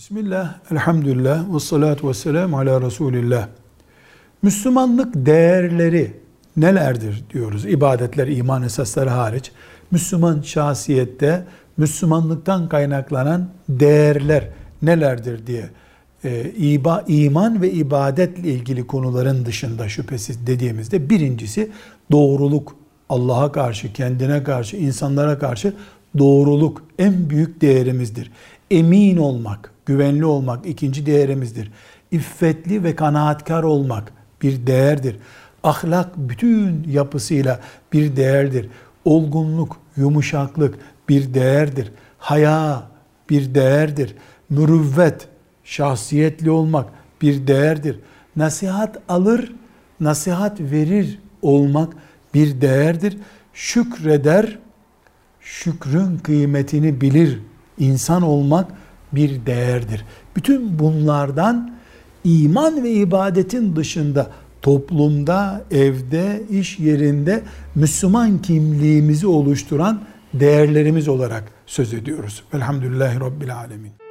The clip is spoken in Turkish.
Bismillah, elhamdülillah, ve salatu ve selamu ala Resulillah. Müslümanlık değerleri nelerdir diyoruz ibadetler, iman esasları hariç. Müslüman şahsiyette Müslümanlıktan kaynaklanan değerler nelerdir diye e, iba, iman ve ibadetle ilgili konuların dışında şüphesiz dediğimizde birincisi doğruluk. Allah'a karşı, kendine karşı, insanlara karşı doğruluk en büyük değerimizdir. Emin olmak, güvenli olmak ikinci değerimizdir. İffetli ve kanaatkar olmak bir değerdir. Ahlak bütün yapısıyla bir değerdir. Olgunluk, yumuşaklık bir değerdir. Haya bir değerdir. Mürüvvet, şahsiyetli olmak bir değerdir. Nasihat alır, nasihat verir olmak bir değerdir. Şükreder, şükrün kıymetini bilir insan olmak bir değerdir. Bütün bunlardan iman ve ibadetin dışında toplumda, evde, iş yerinde Müslüman kimliğimizi oluşturan değerlerimiz olarak söz ediyoruz. Velhamdülillahi Rabbil Alemin.